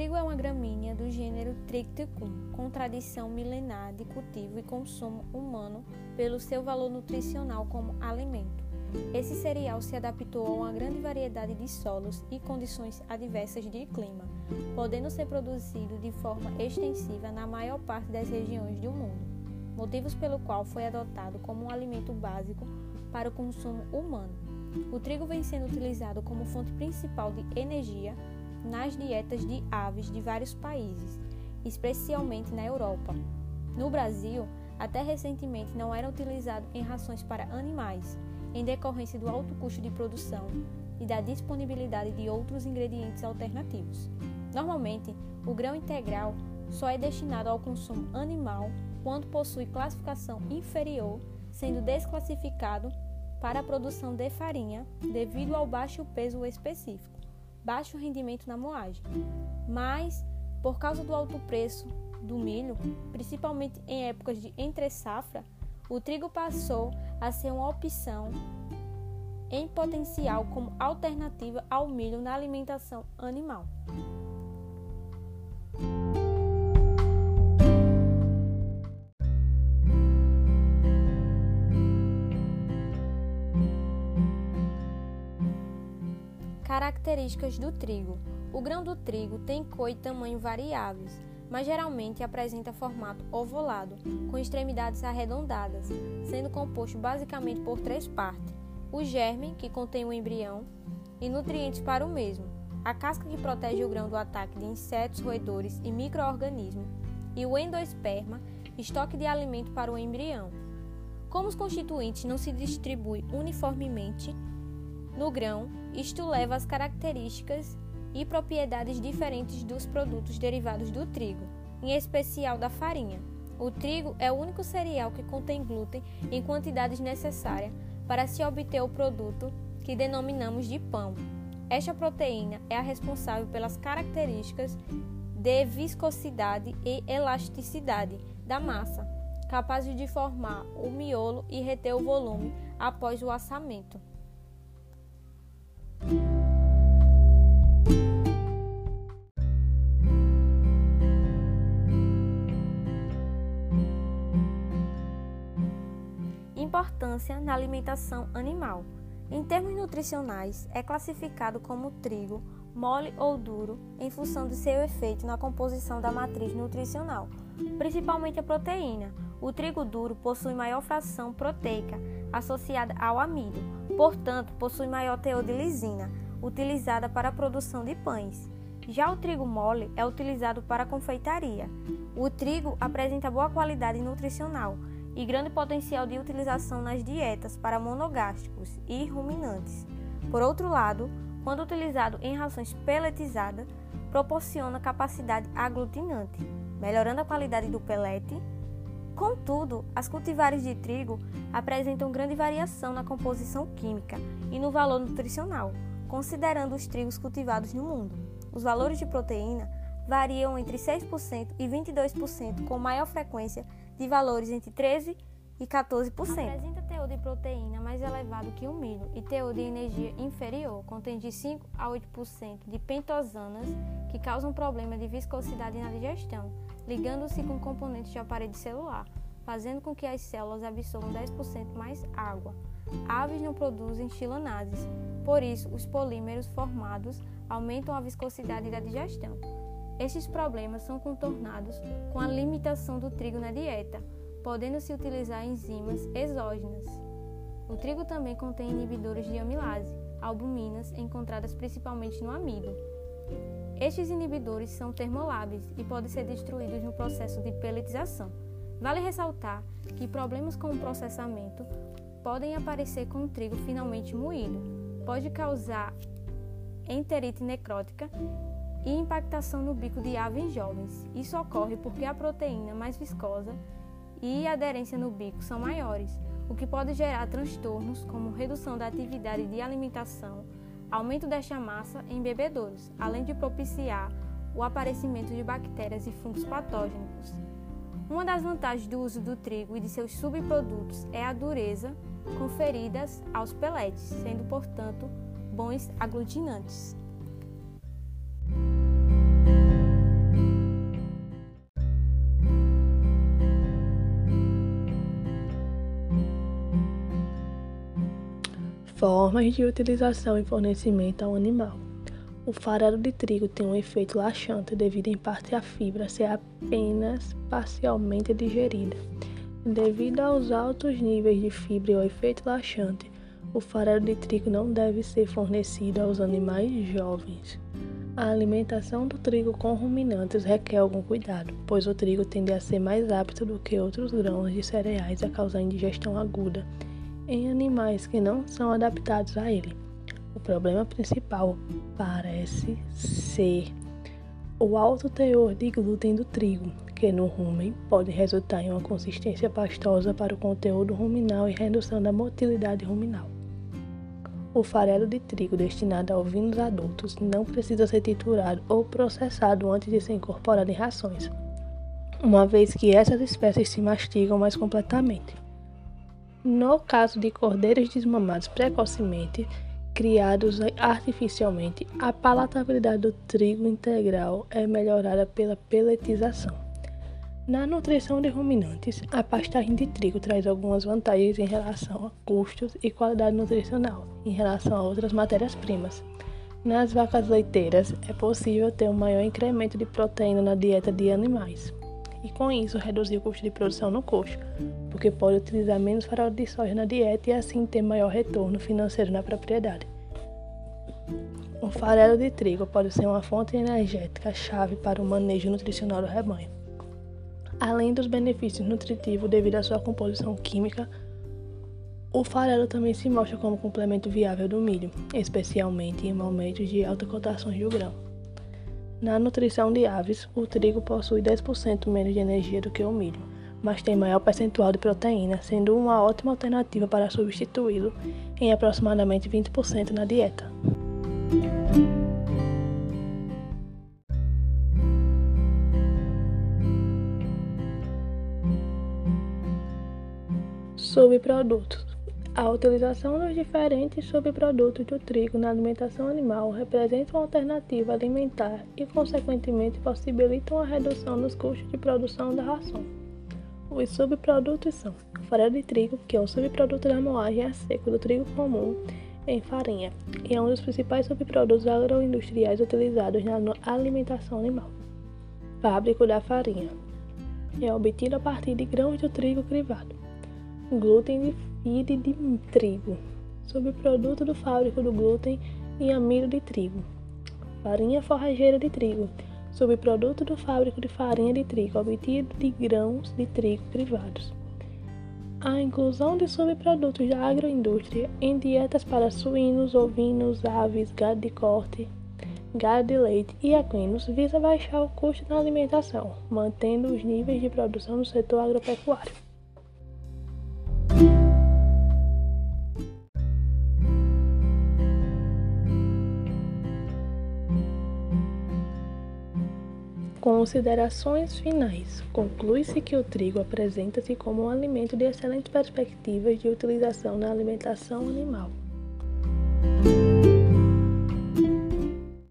trigo é uma gramínea do gênero Triticum, com tradição milenar de cultivo e consumo humano pelo seu valor nutricional como alimento. Esse cereal se adaptou a uma grande variedade de solos e condições adversas de clima, podendo ser produzido de forma extensiva na maior parte das regiões do mundo, motivos pelo qual foi adotado como um alimento básico para o consumo humano. O trigo vem sendo utilizado como fonte principal de energia nas dietas de aves de vários países, especialmente na Europa. No Brasil, até recentemente não era utilizado em rações para animais, em decorrência do alto custo de produção e da disponibilidade de outros ingredientes alternativos. Normalmente, o grão integral só é destinado ao consumo animal quando possui classificação inferior, sendo desclassificado para a produção de farinha devido ao baixo peso específico baixo rendimento na moagem. Mas, por causa do alto preço do milho, principalmente em épocas de entre-safra, o trigo passou a ser uma opção em potencial como alternativa ao milho na alimentação animal. Características do trigo: O grão do trigo tem cor e tamanho variáveis, mas geralmente apresenta formato ovalado, com extremidades arredondadas, sendo composto basicamente por três partes: o germe, que contém o embrião, e nutrientes para o mesmo, a casca que protege o grão do ataque de insetos, roedores e microorganismos, e o endosperma, estoque de alimento para o embrião. Como os constituintes não se distribuem uniformemente, no grão, isto leva às características e propriedades diferentes dos produtos derivados do trigo, em especial da farinha. O trigo é o único cereal que contém glúten em quantidades necessárias para se obter o produto que denominamos de pão. Esta proteína é a responsável pelas características de viscosidade e elasticidade da massa, capazes de formar o miolo e reter o volume após o assamento. Importância na alimentação animal. Em termos nutricionais, é classificado como trigo, mole ou duro, em função de seu efeito na composição da matriz nutricional, principalmente a proteína. O trigo duro possui maior fração proteica associada ao amido, portanto, possui maior teor de lisina, utilizada para a produção de pães. Já o trigo mole é utilizado para a confeitaria. O trigo apresenta boa qualidade nutricional e grande potencial de utilização nas dietas para monogástricos e ruminantes. Por outro lado, quando utilizado em rações peletizadas, proporciona capacidade aglutinante, melhorando a qualidade do pelete Contudo, as cultivares de trigo apresentam grande variação na composição química e no valor nutricional, considerando os trigos cultivados no mundo. Os valores de proteína variam entre 6% e 22%, com maior frequência de valores entre 13% e 14%. Apresenta teor de proteína mais elevado que o milho e teor de energia inferior, contém de 5 a 8% de pentosanas que causam problema de viscosidade na digestão ligando-se com componentes de aparelho celular, fazendo com que as células absorvam 10% mais água. Aves não produzem chilanases, por isso os polímeros formados aumentam a viscosidade da digestão. Estes problemas são contornados com a limitação do trigo na dieta, podendo-se utilizar enzimas exógenas. O trigo também contém inibidores de amilase, albuminas encontradas principalmente no amido. Estes inibidores são termoláveis e podem ser destruídos no processo de peletização. Vale ressaltar que problemas com o processamento podem aparecer com o trigo finalmente moído. Pode causar enterite necrótica e impactação no bico de aves jovens. Isso ocorre porque a proteína mais viscosa e a aderência no bico são maiores, o que pode gerar transtornos como redução da atividade de alimentação, aumento desta massa em bebedouros, além de propiciar o aparecimento de bactérias e fungos patógenos. Uma das vantagens do uso do trigo e de seus subprodutos é a dureza conferidas aos peletes, sendo, portanto, bons aglutinantes. Formas de utilização e fornecimento ao animal. O farelo de trigo tem um efeito laxante devido em parte à fibra ser apenas parcialmente digerida. Devido aos altos níveis de fibra e ao efeito laxante, o farelo de trigo não deve ser fornecido aos animais jovens. A alimentação do trigo com ruminantes requer algum cuidado, pois o trigo tende a ser mais apto do que outros grãos de cereais a causar indigestão aguda em animais que não são adaptados a ele. O problema principal parece ser o alto teor de glúten do trigo, que no rumen pode resultar em uma consistência pastosa para o conteúdo ruminal e redução da motilidade ruminal. O farelo de trigo destinado a ovinos adultos não precisa ser triturado ou processado antes de ser incorporado em rações, uma vez que essas espécies se mastigam mais completamente. No caso de cordeiros desmamados precocemente, criados artificialmente, a palatabilidade do trigo integral é melhorada pela peletização. Na nutrição de ruminantes, a pastagem de trigo traz algumas vantagens em relação a custos e qualidade nutricional em relação a outras matérias-primas. Nas vacas leiteiras, é possível ter um maior incremento de proteína na dieta de animais e com isso reduzir o custo de produção no coxo, porque pode utilizar menos farol de soja na dieta e assim ter maior retorno financeiro na propriedade. O farelo de trigo pode ser uma fonte energética chave para o manejo nutricional do rebanho. Além dos benefícios nutritivos devido à sua composição química, o farelo também se mostra como complemento viável do milho, especialmente em momentos de alta cotação do grão. Na nutrição de aves, o trigo possui 10% menos de energia do que o milho, mas tem maior percentual de proteína, sendo uma ótima alternativa para substituí-lo em aproximadamente 20% na dieta. Subprodutos a utilização dos diferentes subprodutos do trigo na alimentação animal representa uma alternativa alimentar e, consequentemente, possibilitam a redução nos custos de produção da ração. Os subprodutos são farelo de trigo, que é um subproduto da moagem a seco do trigo comum em farinha, e é um dos principais subprodutos agroindustriais utilizados na alimentação animal. Fábrico da farinha é obtido a partir de grãos de trigo crivado. Glúten de fide de trigo, subproduto do fábrico do glúten e amido de trigo. Farinha forrageira de trigo, subproduto do fábrico de farinha de trigo, obtido de grãos de trigo privados. A inclusão de subprodutos da agroindústria em dietas para suínos, ovinos, aves, gado de corte, gado de leite e equinos visa baixar o custo da alimentação, mantendo os níveis de produção no setor agropecuário. Considerações finais. Conclui-se que o trigo apresenta-se como um alimento de excelentes perspectivas de utilização na alimentação animal.